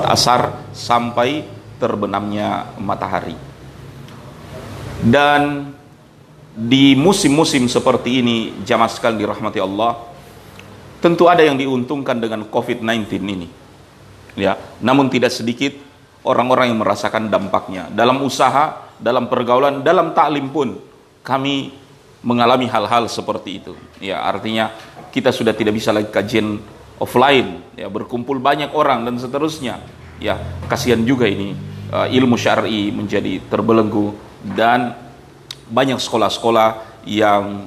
asar sampai terbenamnya matahari. Dan di musim-musim seperti ini jamaah sekali dirahmati Allah, tentu ada yang diuntungkan dengan COVID-19 ini. Ya, namun tidak sedikit orang-orang yang merasakan dampaknya dalam usaha, dalam pergaulan, dalam taklim pun kami mengalami hal-hal seperti itu. Ya, artinya kita sudah tidak bisa lagi kajian offline, ya berkumpul banyak orang dan seterusnya. Ya, kasihan juga ini uh, ilmu syar'i menjadi terbelenggu dan banyak sekolah-sekolah yang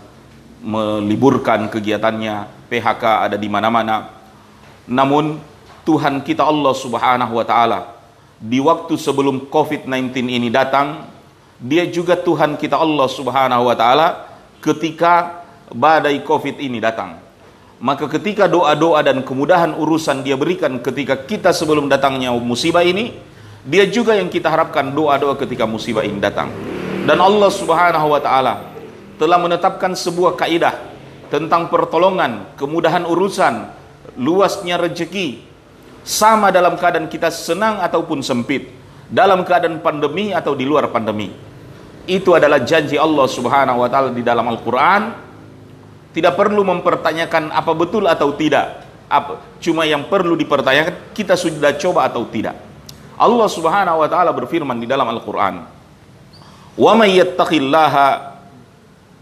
meliburkan kegiatannya, PHK ada di mana-mana. Namun Tuhan kita Allah Subhanahu wa taala di waktu sebelum COVID-19 ini datang, dia juga Tuhan kita Allah Subhanahu wa taala ketika badai Covid ini datang. Maka ketika doa-doa dan kemudahan urusan dia berikan ketika kita sebelum datangnya musibah ini, dia juga yang kita harapkan doa-doa ketika musibah ini datang. Dan Allah Subhanahu wa taala telah menetapkan sebuah kaidah tentang pertolongan, kemudahan urusan, luasnya rezeki sama dalam keadaan kita senang ataupun sempit, dalam keadaan pandemi atau di luar pandemi. Itu adalah janji Allah Subhanahu wa taala di dalam Al-Qur'an. Tidak perlu mempertanyakan apa betul atau tidak. Apa, cuma yang perlu dipertanyakan kita sudah coba atau tidak. Allah Subhanahu wa taala berfirman di dalam Al-Qur'an, Wa may yattaqillaha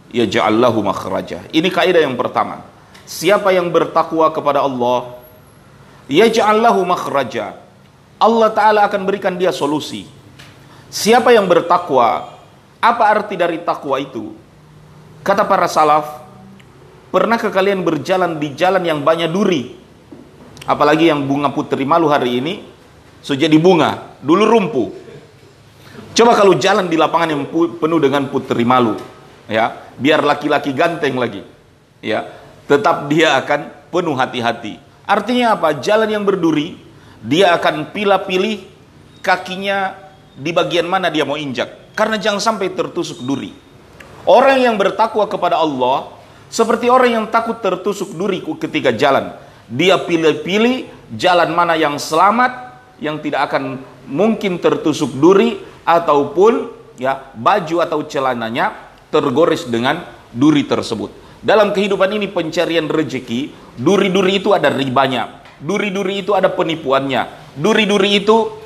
yaj'al lahu makhraja. Ini kaidah yang pertama. Siapa yang bertakwa kepada Allah, yaj'al lahu makhraja. Allah taala akan berikan dia solusi. Siapa yang bertakwa, apa arti dari takwa itu? Kata para salaf, pernahkah kalian berjalan di jalan yang banyak duri? Apalagi yang bunga putri malu hari ini, so jadi bunga, dulu rumpuh. Coba kalau jalan di lapangan yang penuh dengan putri malu, ya, biar laki-laki ganteng lagi, ya, tetap dia akan penuh hati-hati. Artinya apa? Jalan yang berduri, dia akan pilih-pilih kakinya di bagian mana dia mau injak, karena jangan sampai tertusuk duri. Orang yang bertakwa kepada Allah seperti orang yang takut tertusuk duri ketika jalan. Dia pilih-pilih jalan mana yang selamat, yang tidak akan mungkin tertusuk duri, ataupun ya baju atau celananya tergores dengan duri tersebut. Dalam kehidupan ini pencarian rezeki, duri-duri itu ada ribanya. Duri-duri itu ada penipuannya. Duri-duri itu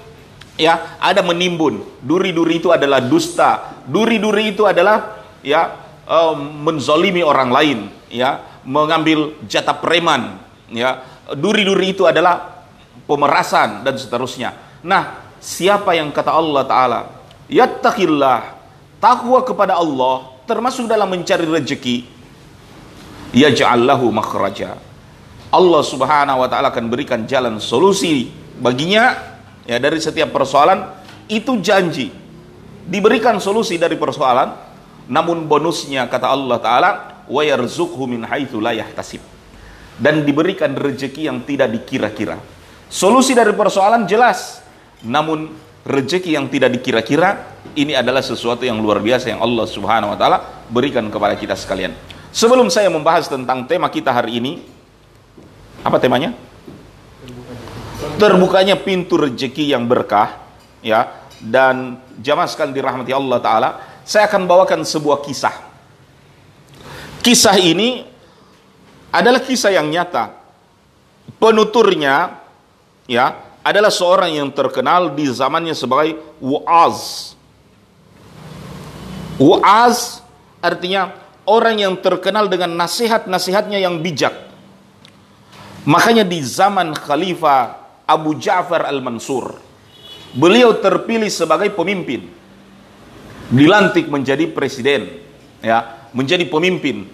ya ada menimbun. Duri-duri itu adalah dusta. Duri-duri itu adalah ya uh, menzolimi orang lain, ya. Mengambil jatah preman, ya. Duri-duri itu adalah pemerasan dan seterusnya. Nah, siapa yang kata Allah Ta'ala yattaqillah takwa kepada Allah termasuk dalam mencari rezeki yaj'allahu makhraja. Allah Subhanahu wa taala akan berikan jalan solusi baginya ya dari setiap persoalan. Itu janji. Diberikan solusi dari persoalan namun bonusnya kata Allah taala yarzuqhu min haitsu la yahtasib dan diberikan rezeki yang tidak dikira-kira solusi dari persoalan jelas namun rezeki yang tidak dikira-kira ini adalah sesuatu yang luar biasa yang Allah Subhanahu wa taala berikan kepada kita sekalian. Sebelum saya membahas tentang tema kita hari ini, apa temanya? Terbukanya pintu rezeki yang berkah, ya. Dan jamaah sekalian dirahmati Allah taala, saya akan bawakan sebuah kisah. Kisah ini adalah kisah yang nyata. Penuturnya ya, adalah seorang yang terkenal di zamannya sebagai Wa'az. Wa'az artinya orang yang terkenal dengan nasihat-nasihatnya yang bijak. Makanya di zaman Khalifah Abu Ja'far al-Mansur, beliau terpilih sebagai pemimpin. Dilantik menjadi presiden, ya, menjadi pemimpin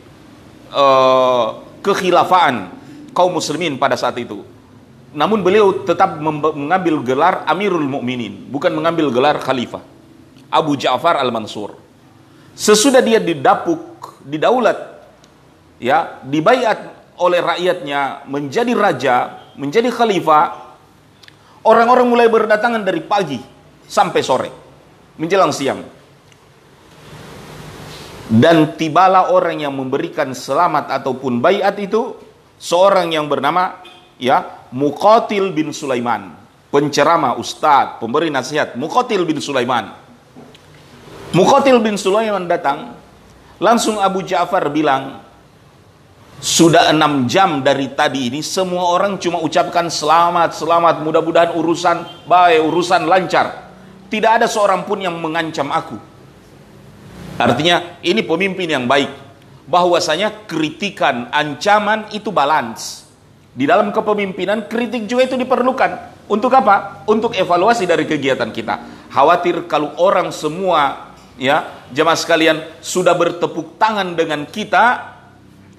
uh, kekhilafaan kaum muslimin pada saat itu namun beliau tetap mengambil gelar Amirul Mukminin, bukan mengambil gelar khalifah. Abu Ja'far Al-Mansur. Sesudah dia didapuk, didaulat, ya, dibayat oleh rakyatnya menjadi raja, menjadi khalifah, orang-orang mulai berdatangan dari pagi sampai sore, menjelang siang. Dan tibalah orang yang memberikan selamat ataupun bayat itu, seorang yang bernama ya Muqatil bin Sulaiman. penceramah, ustadz, pemberi nasihat, Muqatil bin Sulaiman. Muqatil bin Sulaiman datang, langsung Abu Ja'far bilang, sudah enam jam dari tadi ini semua orang cuma ucapkan selamat, selamat, mudah-mudahan urusan baik, urusan lancar. Tidak ada seorang pun yang mengancam aku. Artinya ini pemimpin yang baik. Bahwasanya kritikan, ancaman itu balance. Di dalam kepemimpinan kritik juga itu diperlukan. Untuk apa? Untuk evaluasi dari kegiatan kita. Khawatir kalau orang semua ya jemaah sekalian sudah bertepuk tangan dengan kita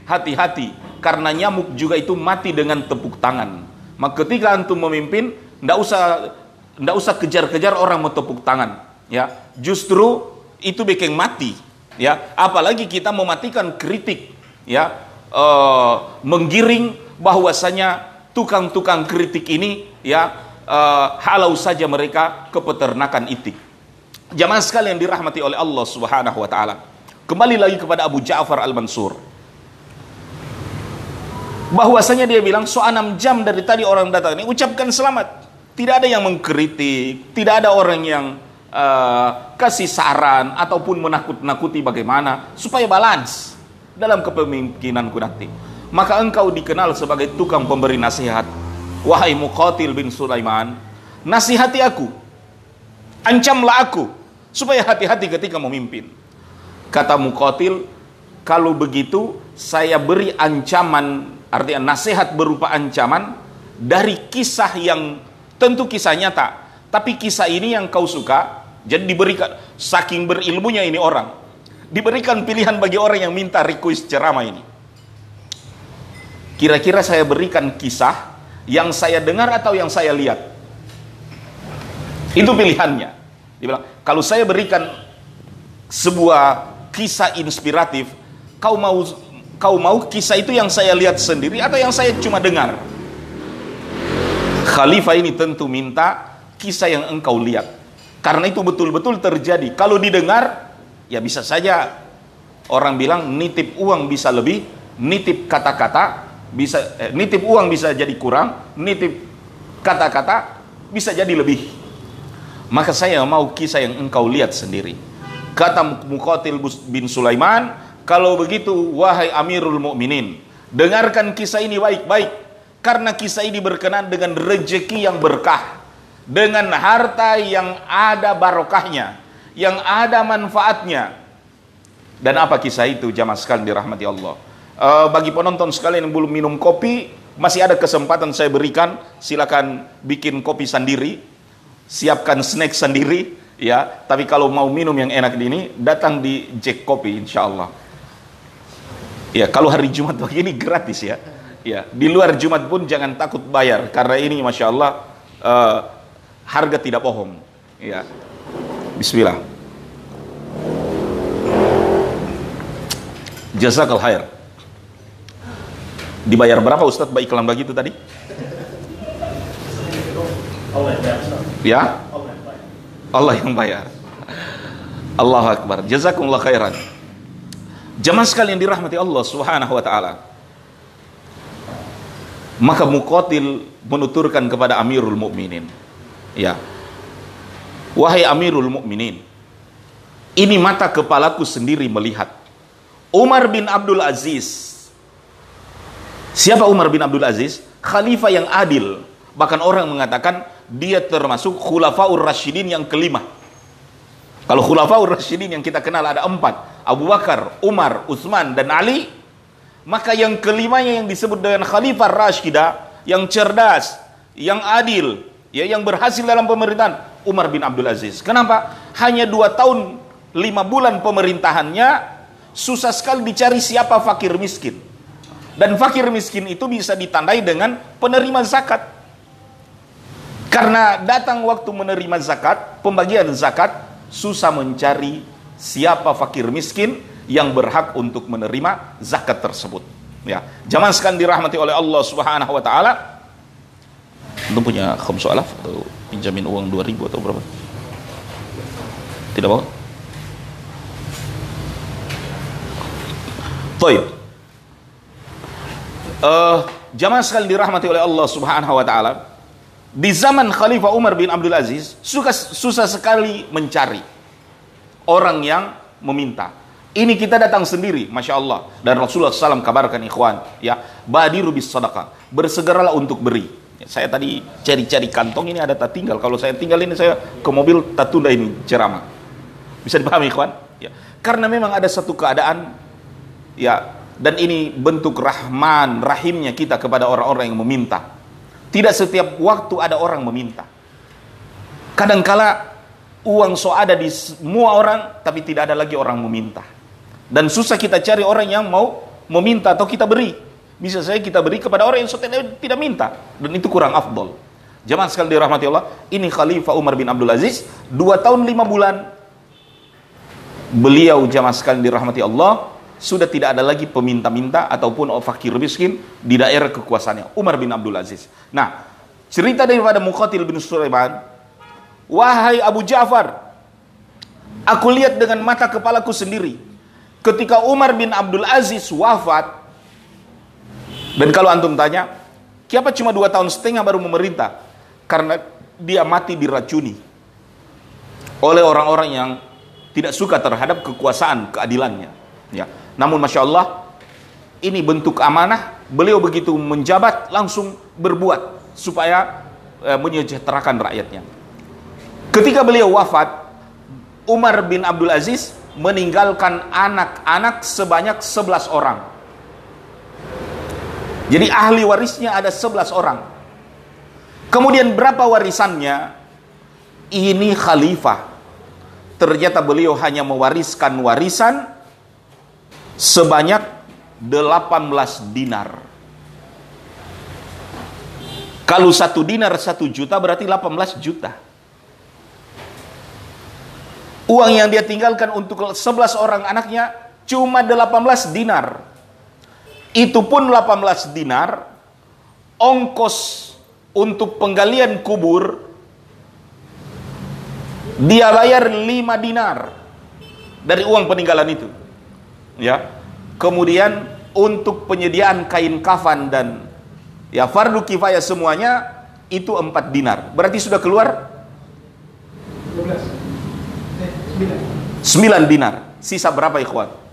hati-hati karena nyamuk juga itu mati dengan tepuk tangan. Maka ketika antum memimpin, ndak usah ndak usah kejar-kejar orang mau tepuk tangan, ya. Justru itu bikin mati, ya. Apalagi kita mematikan kritik, ya. Uh, menggiring bahwasanya tukang-tukang kritik ini, ya, uh, halau saja mereka ke peternakan itik. Jamaah sekalian dirahmati oleh Allah Subhanahu wa taala. Kembali lagi kepada Abu Ja'far Al-Mansur bahwasanya dia bilang so enam jam dari tadi orang datang ini ucapkan selamat tidak ada yang mengkritik tidak ada orang yang uh, kasih saran ataupun menakut-nakuti bagaimana supaya balance dalam kepemimpinanku nanti. Maka engkau dikenal sebagai tukang pemberi nasihat. Wahai Muqatil bin Sulaiman nasihati aku. Ancamlah aku supaya hati-hati ketika memimpin. Kata Muqatil kalau begitu saya beri ancaman Artinya nasihat berupa ancaman dari kisah yang tentu kisah nyata. Tapi kisah ini yang kau suka, jadi diberikan, saking berilmunya ini orang, diberikan pilihan bagi orang yang minta request ceramah ini. Kira-kira saya berikan kisah yang saya dengar atau yang saya lihat. Itu pilihannya. Dia bilang, kalau saya berikan sebuah kisah inspiratif, kau mau kau mau kisah itu yang saya lihat sendiri atau yang saya cuma dengar? Khalifah ini tentu minta kisah yang engkau lihat. Karena itu betul-betul terjadi. Kalau didengar, ya bisa saja orang bilang nitip uang bisa lebih, nitip kata-kata bisa eh, nitip uang bisa jadi kurang, nitip kata-kata bisa jadi lebih. Maka saya mau kisah yang engkau lihat sendiri. Kata Muqatil bin Sulaiman, kalau begitu, wahai Amirul Mukminin, dengarkan kisah ini baik-baik karena kisah ini berkenan dengan rejeki yang berkah, dengan harta yang ada barokahnya, yang ada manfaatnya. Dan apa kisah itu jamaah sekalian dirahmati Allah? Uh, bagi penonton sekalian yang belum minum kopi, masih ada kesempatan saya berikan. Silakan bikin kopi sendiri, siapkan snack sendiri, ya. Tapi kalau mau minum yang enak ini, datang di Jack Kopi, insya Allah. Ya, kalau hari Jumat begini gratis ya. Ya, di luar Jumat pun jangan takut bayar karena ini masya Allah uh, harga tidak bohong. Ya, Bismillah. Jazakal khair. Dibayar berapa Ustadz baik iklan begitu tadi? Ya? Allah yang bayar. Allah Akbar. Jazakumullah khairan. Jamaah sekalian dirahmati Allah Subhanahu wa taala. Maka Muqatil menuturkan kepada Amirul Mukminin, ya. Wahai Amirul Mukminin, ini mata kepalaku sendiri melihat. Umar bin Abdul Aziz. Siapa Umar bin Abdul Aziz? Khalifah yang adil. Bahkan orang mengatakan dia termasuk khulafaur rasyidin yang kelima. Kalau khulafaur rasyidin yang kita kenal ada empat. Abu Bakar, Umar, Utsman dan Ali. Maka yang kelimanya yang disebut dengan khalifah rasyidah. Yang cerdas, yang adil, ya, yang berhasil dalam pemerintahan. Umar bin Abdul Aziz. Kenapa? Hanya dua tahun, lima bulan pemerintahannya. Susah sekali dicari siapa fakir miskin. Dan fakir miskin itu bisa ditandai dengan penerima zakat. Karena datang waktu menerima zakat, pembagian zakat, susah mencari siapa fakir miskin yang berhak untuk menerima zakat tersebut. Ya, zaman sekarang dirahmati oleh Allah Subhanahu wa taala. Antum punya khamsu alaf atau pinjamin uang 2000 atau berapa? Tidak mau? Baik. Uh, jamaah sekali dirahmati oleh Allah Subhanahu wa taala. di zaman Khalifah Umar bin Abdul Aziz suka, susah sekali mencari orang yang meminta. Ini kita datang sendiri, masya Allah. Dan Rasulullah SAW kabarkan ikhwan, ya, badiru bis sadaqah, bersegeralah untuk beri. Ya, saya tadi cari-cari kantong ini ada tak tinggal. Kalau saya tinggal ini saya ke mobil tak tunda ini ceramah. Bisa dipahami ikhwan? Ya. Karena memang ada satu keadaan, ya, dan ini bentuk rahman, rahimnya kita kepada orang-orang yang meminta tidak setiap waktu ada orang meminta. Kadangkala uang so ada di semua orang, tapi tidak ada lagi orang meminta. Dan susah kita cari orang yang mau meminta atau kita beri. Bisa saya kita beri kepada orang yang tidak, minta. Dan itu kurang afdol. Jemaah sekali dirahmati Allah, ini Khalifah Umar bin Abdul Aziz, dua tahun lima bulan, beliau jemaah sekali dirahmati Allah, sudah tidak ada lagi peminta-minta ataupun fakir miskin di daerah kekuasaannya. Umar bin Abdul Aziz. Nah, cerita daripada Muqatil bin Sulaiman, wahai Abu Ja'far, aku lihat dengan mata kepalaku sendiri. Ketika Umar bin Abdul Aziz wafat, dan kalau antum tanya, kenapa cuma dua tahun setengah baru memerintah? Karena dia mati diracuni oleh orang-orang yang tidak suka terhadap kekuasaan keadilannya. Ya. Namun Masya Allah, ini bentuk amanah, beliau begitu menjabat langsung berbuat supaya e, menyejahterakan rakyatnya. Ketika beliau wafat, Umar bin Abdul Aziz meninggalkan anak-anak sebanyak 11 orang. Jadi ahli warisnya ada 11 orang. Kemudian berapa warisannya? Ini khalifah. Ternyata beliau hanya mewariskan warisan sebanyak 18 dinar. Kalau satu dinar satu juta berarti 18 juta. Uang yang dia tinggalkan untuk 11 orang anaknya cuma 18 dinar. Itu pun 18 dinar ongkos untuk penggalian kubur dia bayar 5 dinar dari uang peninggalan itu ya. Kemudian untuk penyediaan kain kafan dan ya fardu kifayah semuanya itu empat dinar. Berarti sudah keluar? 9 dinar. Sisa berapa ikhwan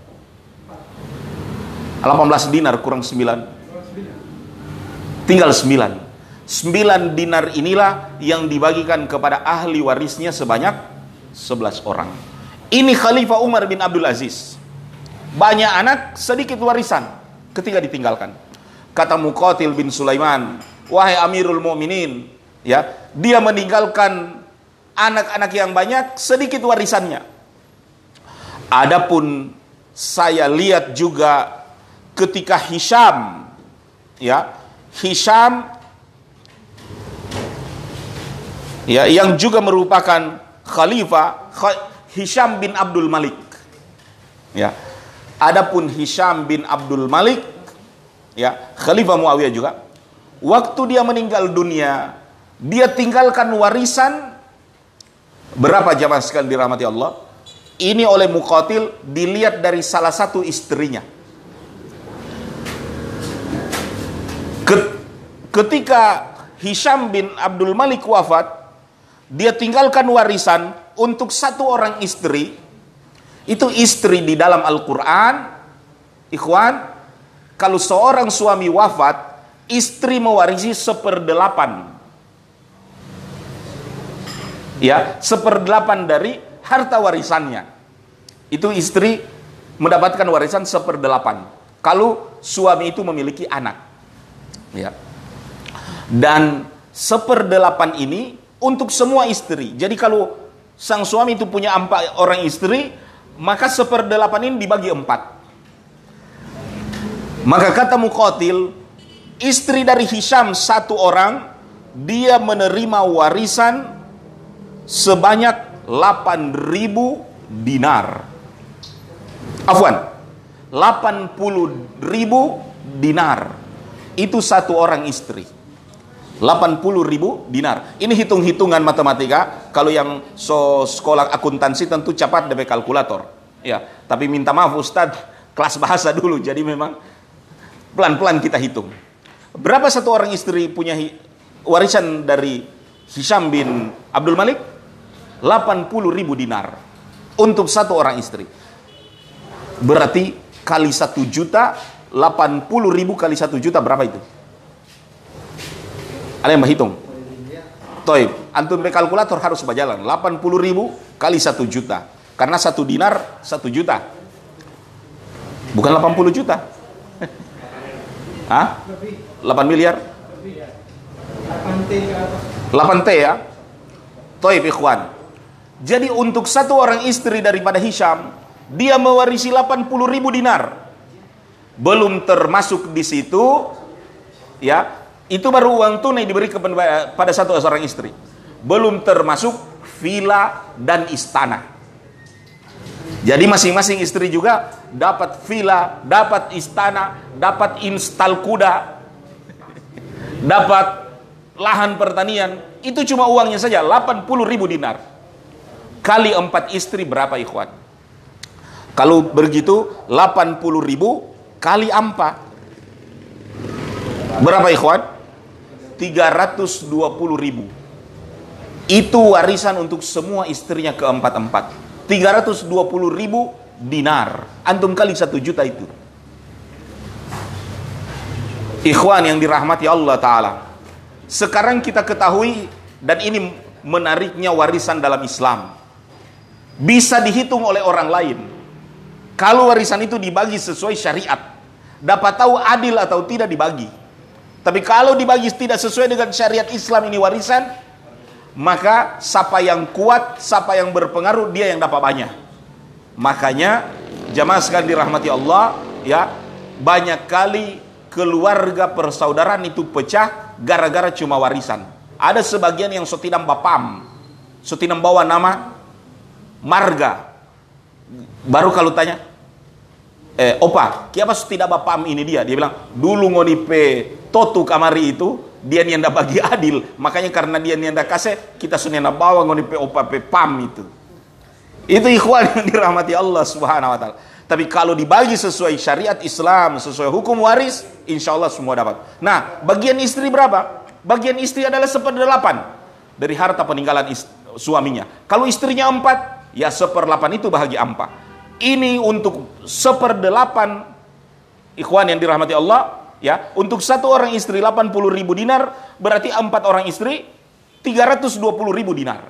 18 dinar kurang 9 tinggal 9 9 dinar inilah yang dibagikan kepada ahli warisnya sebanyak 11 orang ini Khalifah Umar bin Abdul Aziz banyak anak, sedikit warisan ketika ditinggalkan. Kata Muqatil bin Sulaiman, wahai Amirul Mu'minin, ya, dia meninggalkan anak-anak yang banyak, sedikit warisannya. Adapun saya lihat juga ketika Hisham, ya, Hisham ya yang juga merupakan khalifah Hisham bin Abdul Malik. Ya, Adapun Hisham bin Abdul Malik, ya Khalifah Muawiyah juga, waktu dia meninggal dunia, dia tinggalkan warisan berapa jamaah sekali dirahmati Allah? Ini oleh Muqatil dilihat dari salah satu istrinya. Ketika Hisham bin Abdul Malik wafat, dia tinggalkan warisan untuk satu orang istri itu istri di dalam Al-Quran, ikhwan, kalau seorang suami wafat, istri mewarisi seperdelapan. Ya, seperdelapan dari harta warisannya. Itu istri mendapatkan warisan seperdelapan. Kalau suami itu memiliki anak. Ya. Dan seperdelapan ini untuk semua istri. Jadi kalau sang suami itu punya empat orang istri, maka seperdelapan ini dibagi empat. Maka kata Muqatil, istri dari Hisham satu orang, dia menerima warisan sebanyak 8000 dinar. Afwan, 80 ribu dinar. Itu satu orang istri. 80 ribu dinar. Ini hitung-hitungan matematika. Kalau yang so sekolah akuntansi tentu cepat dari kalkulator. Ya, tapi minta maaf Ustadz, kelas bahasa dulu. Jadi memang pelan-pelan kita hitung. Berapa satu orang istri punya warisan dari Hisham bin Abdul Malik 80 ribu dinar untuk satu orang istri. Berarti kali satu juta 80 ribu kali satu juta berapa itu? Ada yang berhitung? Toib, antum kalkulator harus berjalan 80 ribu kali satu juta. Karena satu dinar satu juta. Bukan 80 juta. Hah? 8 miliar? 8 T ya? Toib ikhwan. Jadi untuk satu orang istri daripada Hisham, dia mewarisi 80 ribu dinar. Belum termasuk di situ, ya, itu baru uang tunai diberi kepada satu orang istri. Belum termasuk villa dan istana. Jadi masing-masing istri juga dapat villa, dapat istana, dapat instal kuda, dapat lahan pertanian. Itu cuma uangnya saja, 80 ribu dinar. Kali empat istri berapa ikhwan? Kalau begitu 80 ribu kali empat. Berapa ikhwan? 320 ribu. Itu warisan untuk semua istrinya keempat-empat. 320 ribu dinar. Antum kali satu juta itu. Ikhwan yang dirahmati Allah Ta'ala. Sekarang kita ketahui dan ini menariknya warisan dalam Islam. Bisa dihitung oleh orang lain. Kalau warisan itu dibagi sesuai syariat. Dapat tahu adil atau tidak dibagi tapi kalau dibagi tidak sesuai dengan syariat Islam ini warisan, maka siapa yang kuat, siapa yang berpengaruh, dia yang dapat banyak. Makanya jamaah sekalian dirahmati Allah, ya banyak kali keluarga persaudaraan itu pecah gara-gara cuma warisan. Ada sebagian yang sotinam bapam, sotinam bawa nama marga. Baru kalau tanya, eh opa, kiapa tidak bapam ini dia? Dia bilang, dulu ngonipe totu kamari itu dia nianda bagi adil. Makanya karena dia nianda kasih kita sunena bawa ngoni pe opa pe pam itu. Itu ikhwan yang dirahmati Allah subhanahu wa ta'ala. Tapi kalau dibagi sesuai syariat Islam sesuai hukum waris insya Allah semua dapat. Nah bagian istri berapa? Bagian istri adalah seperdelapan dari harta peninggalan suaminya. Kalau istrinya empat ya seperdelapan itu bahagia empat ini untuk seperdelapan ikhwan yang dirahmati Allah ya. Untuk satu orang istri 80 ribu dinar berarti empat orang istri 320 ribu dinar.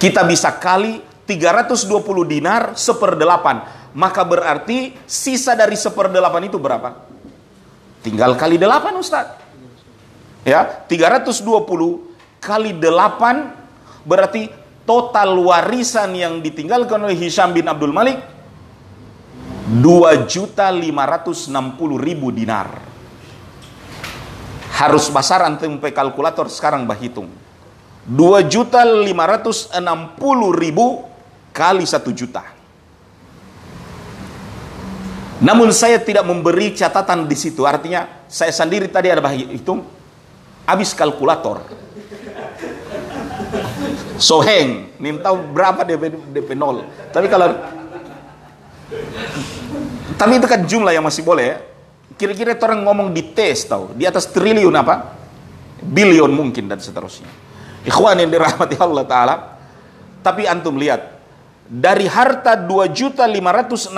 Kita bisa kali 320 dinar seperdelapan. Maka berarti sisa dari seperdelapan itu berapa? Tinggal kali delapan Ustaz. Ya 320 kali delapan berarti total warisan yang ditinggalkan oleh Hisham bin Abdul Malik 2 juta 560 ribu dinar. Harus basar antum kalkulator sekarang bahitung. 2 juta 560 ribu kali 1 juta. Namun saya tidak memberi catatan di situ. Artinya saya sendiri tadi ada hitung habis kalkulator. Soheng, tahu berapa DP, DP 0. Tapi kalau tapi itu kan jumlah yang masih boleh ya. Kira-kira orang ngomong di tes tahu, di atas triliun apa? Bilion mungkin dan seterusnya. Ikhwan yang dirahmati Allah Ta'ala. Tapi antum lihat, dari harta 2 juta 560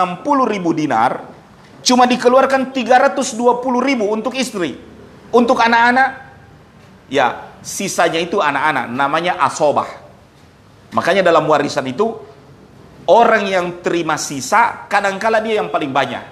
ribu dinar, cuma dikeluarkan 320 ribu untuk istri. Untuk anak-anak, ya sisanya itu anak-anak, namanya asobah. Makanya dalam warisan itu Orang yang terima sisa kadangkala dia yang paling banyak.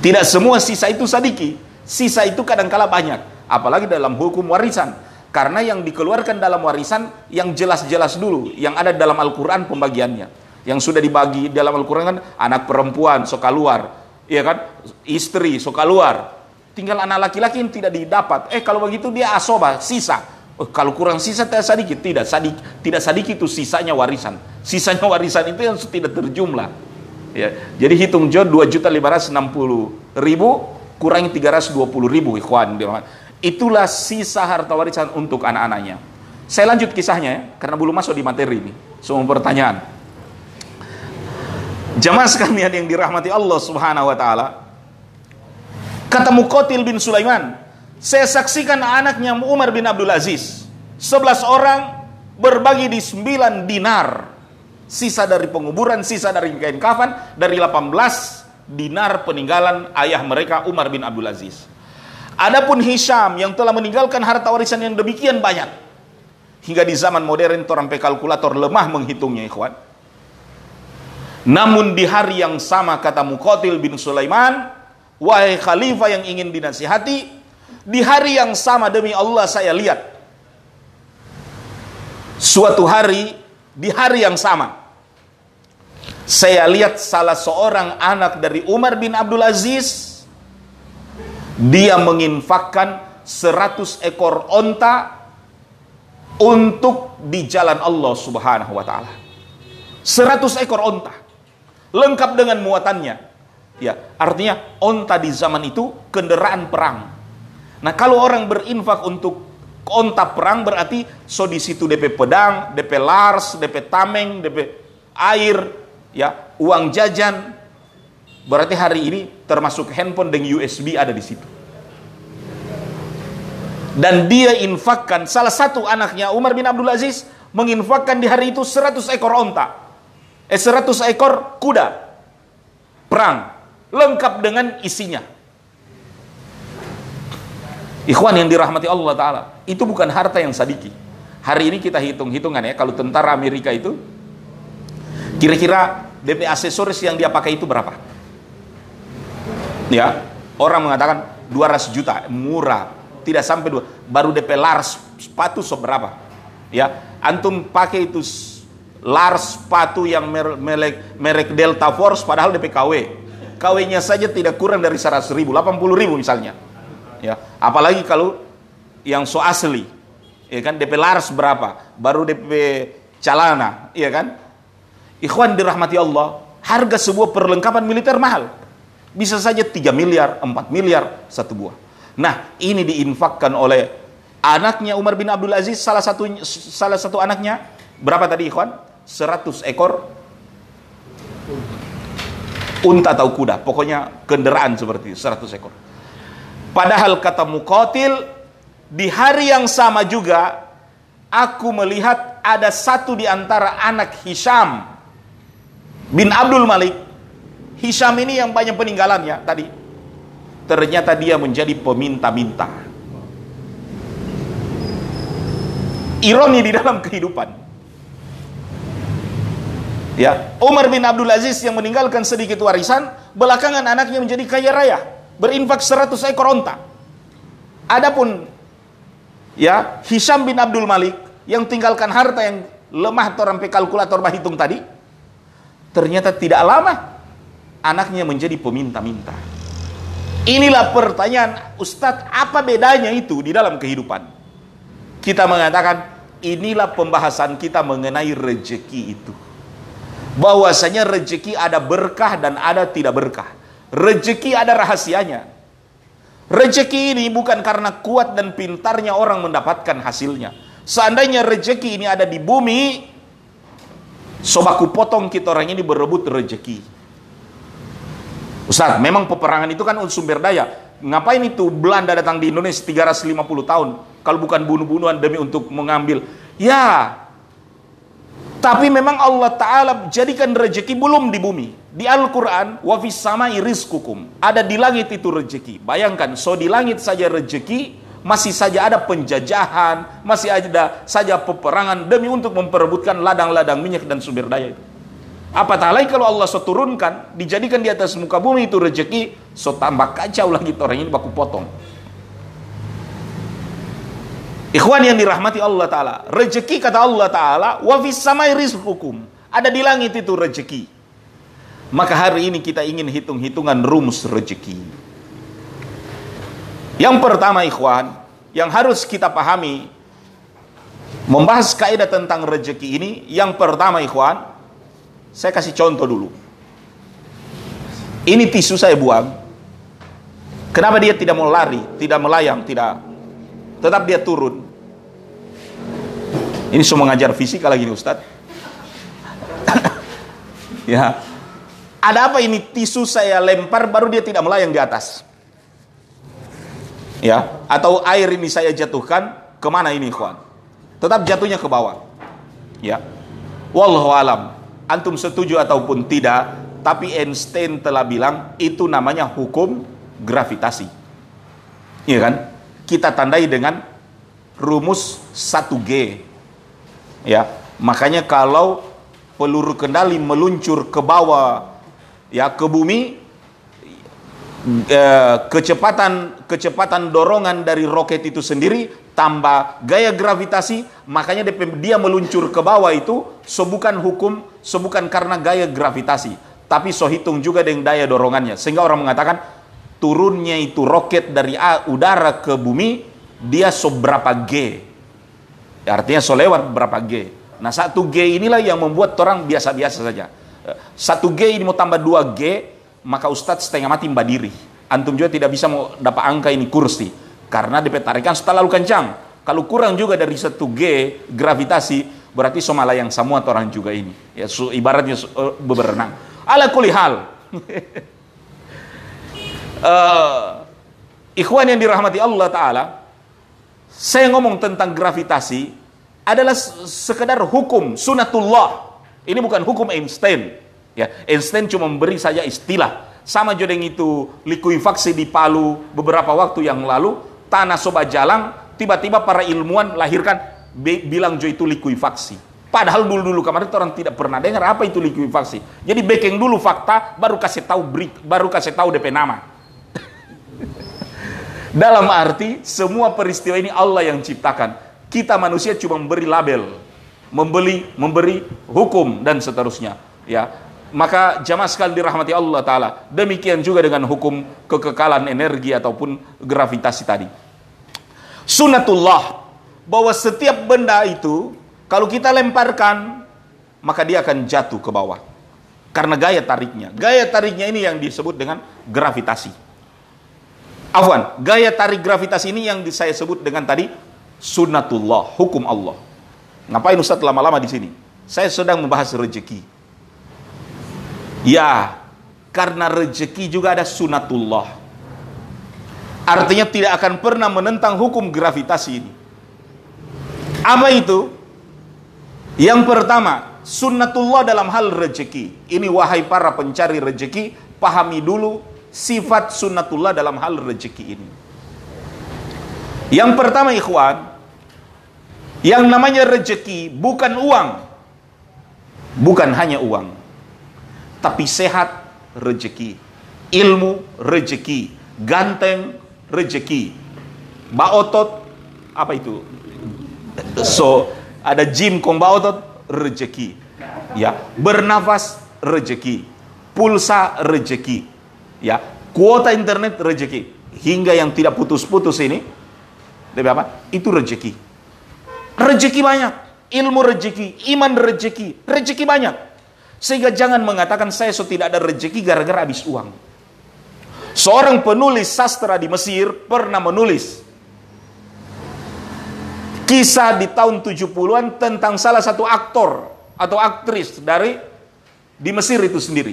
Tidak semua sisa itu sadiki. Sisa itu kadangkala banyak. Apalagi dalam hukum warisan. Karena yang dikeluarkan dalam warisan yang jelas-jelas dulu. Yang ada dalam Al-Quran pembagiannya. Yang sudah dibagi dalam Al-Quran kan anak perempuan suka luar. Iya kan? Istri suka luar. Tinggal anak laki-laki yang tidak didapat. Eh kalau begitu dia asoba, sisa. Oh, kalau kurang sisa tidak sedikit, tidak sadik, tidak sedikit itu sisanya warisan. Sisanya warisan itu yang tidak terjumlah. Ya, jadi hitung jod 2 juta 560 ribu kurangi 320 ribu ikhwan. Itulah sisa harta warisan untuk anak-anaknya. Saya lanjut kisahnya ya, karena belum masuk di materi ini. Semua pertanyaan. Jamaah sekalian yang dirahmati Allah Subhanahu wa taala. Kata Muqatil bin Sulaiman, Saya saksikan anaknya Umar bin Abdul Aziz. 11 orang berbagi di 9 dinar. Sisa dari penguburan, sisa dari kain kafan, dari 18 dinar peninggalan ayah mereka Umar bin Abdul Aziz. Adapun Hisham yang telah meninggalkan harta warisan yang demikian banyak. Hingga di zaman modern orang kalkulator lemah menghitungnya ikhwan. Namun di hari yang sama kata Muqatil bin Sulaiman, wahai khalifah yang ingin dinasihati, di hari yang sama demi Allah saya lihat Suatu hari di hari yang sama saya lihat salah seorang anak dari Umar bin Abdul Aziz dia menginfakkan 100 ekor onta untuk di jalan Allah Subhanahu wa taala. 100 ekor onta lengkap dengan muatannya. Ya, artinya onta di zaman itu kendaraan perang. Nah, kalau orang berinfak untuk Onta perang berarti so di situ DP pedang, DP lars, DP tameng, DP air, ya uang jajan. Berarti hari ini termasuk handphone dan USB ada di situ. Dan dia infakkan salah satu anaknya Umar bin Abdul Aziz menginfakkan di hari itu 100 ekor onta. Eh 100 ekor kuda perang lengkap dengan isinya. Ikhwan yang dirahmati Allah Ta'ala Itu bukan harta yang sadiki. Hari ini kita hitung-hitungan ya Kalau tentara Amerika itu Kira-kira DP aksesoris yang dia pakai itu berapa? Ya Orang mengatakan 200 juta Murah Tidak sampai dua Baru DP Lars sepatu seberapa? Ya Antum pakai itu Lars sepatu yang merek, merek Delta Force Padahal DP KW KW nya saja tidak kurang dari 100 ribu 80 ribu misalnya ya. Apalagi kalau yang so asli ya kan DP laras berapa? Baru DP calana ya kan? Ikhwan dirahmati Allah harga sebuah perlengkapan militer mahal. Bisa saja 3 miliar 4 miliar satu buah. Nah ini diinfakkan oleh anaknya Umar bin Abdul Aziz salah satu salah satu anaknya. Berapa tadi ikhwan? 100 ekor unta atau kuda. Pokoknya kendaraan seperti 100 ekor Padahal kata Muqatil di hari yang sama juga aku melihat ada satu di antara anak Hisham bin Abdul Malik. Hisham ini yang banyak peninggalannya tadi. Ternyata dia menjadi peminta-minta. Ironi di dalam kehidupan. Ya, Umar bin Abdul Aziz yang meninggalkan sedikit warisan, belakangan anaknya menjadi kaya raya berinfak 100 ekor onta. Adapun ya Hisham bin Abdul Malik yang tinggalkan harta yang lemah orang kalkulator hitung tadi, ternyata tidak lama anaknya menjadi peminta-minta. Inilah pertanyaan, Ustadz, apa bedanya itu di dalam kehidupan? Kita mengatakan, inilah pembahasan kita mengenai rejeki itu. Bahwasanya rejeki ada berkah dan ada tidak berkah. Rezeki ada rahasianya. Rezeki ini bukan karena kuat dan pintarnya orang mendapatkan hasilnya. Seandainya rezeki ini ada di bumi, sobaku potong kita orang ini berebut rezeki. Ustaz, memang peperangan itu kan sumber daya. Ngapain itu Belanda datang di Indonesia 350 tahun? Kalau bukan bunuh-bunuhan demi untuk mengambil. Ya, tapi memang Allah Ta'ala jadikan rezeki belum di bumi. Di Al-Quran, wafis sama rizkukum. Ada di langit itu rezeki. Bayangkan, so di langit saja rezeki, masih saja ada penjajahan, masih ada saja peperangan demi untuk memperebutkan ladang-ladang minyak dan sumber daya itu. Apa lagi kalau Allah so turunkan, dijadikan di atas muka bumi itu rezeki, so tambah kacau lagi orang ini baku potong. Ikhwan yang dirahmati Allah Ta'ala. Rezeki kata Allah Ta'ala. Wa fis samai rizqukum. Ada di langit itu rezeki. Maka hari ini kita ingin hitung-hitungan rumus rezeki. Yang pertama ikhwan. Yang harus kita pahami. Membahas kaidah tentang rezeki ini. Yang pertama ikhwan. Saya kasih contoh dulu. Ini tisu saya buang. Kenapa dia tidak mau lari, tidak melayang, tidak tetap dia turun. Ini semua mengajar fisika lagi nih Ustadz. ya. Ada apa ini tisu saya lempar baru dia tidak melayang di atas. Ya, atau air ini saya jatuhkan ke mana ini, kawan? Tetap jatuhnya ke bawah. Ya. Wallahu alam. Antum setuju ataupun tidak, tapi Einstein telah bilang itu namanya hukum gravitasi. Iya kan? Kita tandai dengan rumus 1G. Ya, makanya kalau peluru kendali meluncur ke bawah ya ke bumi eh, kecepatan kecepatan dorongan dari roket itu sendiri tambah gaya gravitasi. Makanya dia meluncur ke bawah itu so bukan hukum so bukan karena gaya gravitasi tapi so hitung juga dengan daya dorongannya. Sehingga orang mengatakan turunnya itu roket dari udara ke bumi dia so berapa G? Artinya so lewat berapa G? Nah satu G inilah yang membuat orang biasa-biasa saja satu G ini mau tambah dua G maka Ustadz setengah mati mbak diri antum juga tidak bisa mau dapat angka ini kursi karena DP tarikan terlalu kencang. Kalau kurang juga dari satu G gravitasi, berarti somala yang semua orang juga ini. Ya, su, ibaratnya uh, berenang. Ala kuli hal. uh, ikhwan yang dirahmati Allah Ta'ala, saya ngomong tentang gravitasi adalah sekedar hukum sunatullah. Ini bukan hukum Einstein. Ya, Einstein cuma memberi saja istilah. Sama jodeng itu likuifaksi di Palu beberapa waktu yang lalu tanah sobat jalang, tiba-tiba para ilmuwan lahirkan bilang jo itu likuifaksi. Padahal dulu-dulu kemarin orang tidak pernah dengar apa itu likuifaksi. Jadi bekeng dulu fakta, baru kasih tahu break, baru kasih tahu DP nama. Dalam arti semua peristiwa ini Allah yang ciptakan. Kita manusia cuma memberi label, membeli, memberi hukum dan seterusnya. Ya, maka jamaah sekali dirahmati Allah Ta'ala. Demikian juga dengan hukum kekekalan energi ataupun gravitasi tadi sunatullah bahwa setiap benda itu kalau kita lemparkan maka dia akan jatuh ke bawah karena gaya tariknya. Gaya tariknya ini yang disebut dengan gravitasi. Afwan, gaya tarik gravitasi ini yang saya sebut dengan tadi sunatullah, hukum Allah. Ngapain Ustaz lama-lama di sini? Saya sedang membahas rezeki. Ya, karena rezeki juga ada sunatullah. Artinya tidak akan pernah menentang hukum gravitasi ini. Apa itu? Yang pertama, sunnatullah dalam hal rezeki. Ini wahai para pencari rezeki, pahami dulu sifat sunnatullah dalam hal rezeki ini. Yang pertama ikhwan, yang namanya rezeki bukan uang. Bukan hanya uang. Tapi sehat rezeki, ilmu rezeki, ganteng rezeki. Baotot apa itu? So ada gym kong baotot rezeki. Ya, bernafas rezeki. Pulsa rezeki. Ya, kuota internet rezeki. Hingga yang tidak putus-putus ini lebih apa? Itu rezeki. Rezeki banyak, ilmu rezeki, iman rezeki, rezeki banyak. Sehingga jangan mengatakan saya so tidak ada rezeki gara-gara habis uang. Seorang penulis sastra di Mesir pernah menulis kisah di tahun 70-an tentang salah satu aktor atau aktris dari di Mesir itu sendiri.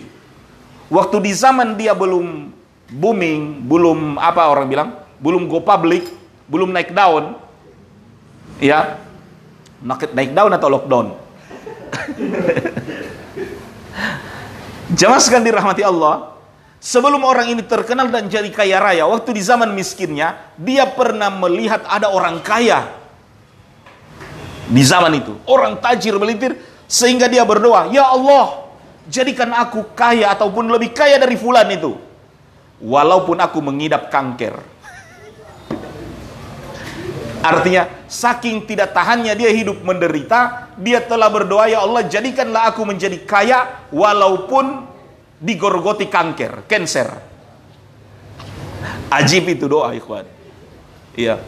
Waktu di zaman dia belum booming, belum apa orang bilang, belum go public, belum naik daun, ya, naik daun atau lockdown. Jelaskan dirahmati Allah, Sebelum orang ini terkenal dan jadi kaya raya, waktu di zaman miskinnya, dia pernah melihat ada orang kaya di zaman itu. Orang tajir melintir, sehingga dia berdoa, Ya Allah, jadikan aku kaya ataupun lebih kaya dari fulan itu. Walaupun aku mengidap kanker. Artinya, saking tidak tahannya dia hidup menderita, dia telah berdoa, Ya Allah, jadikanlah aku menjadi kaya, walaupun digorgoti kanker, cancer. Ajib itu doa, ikhwan. Iya.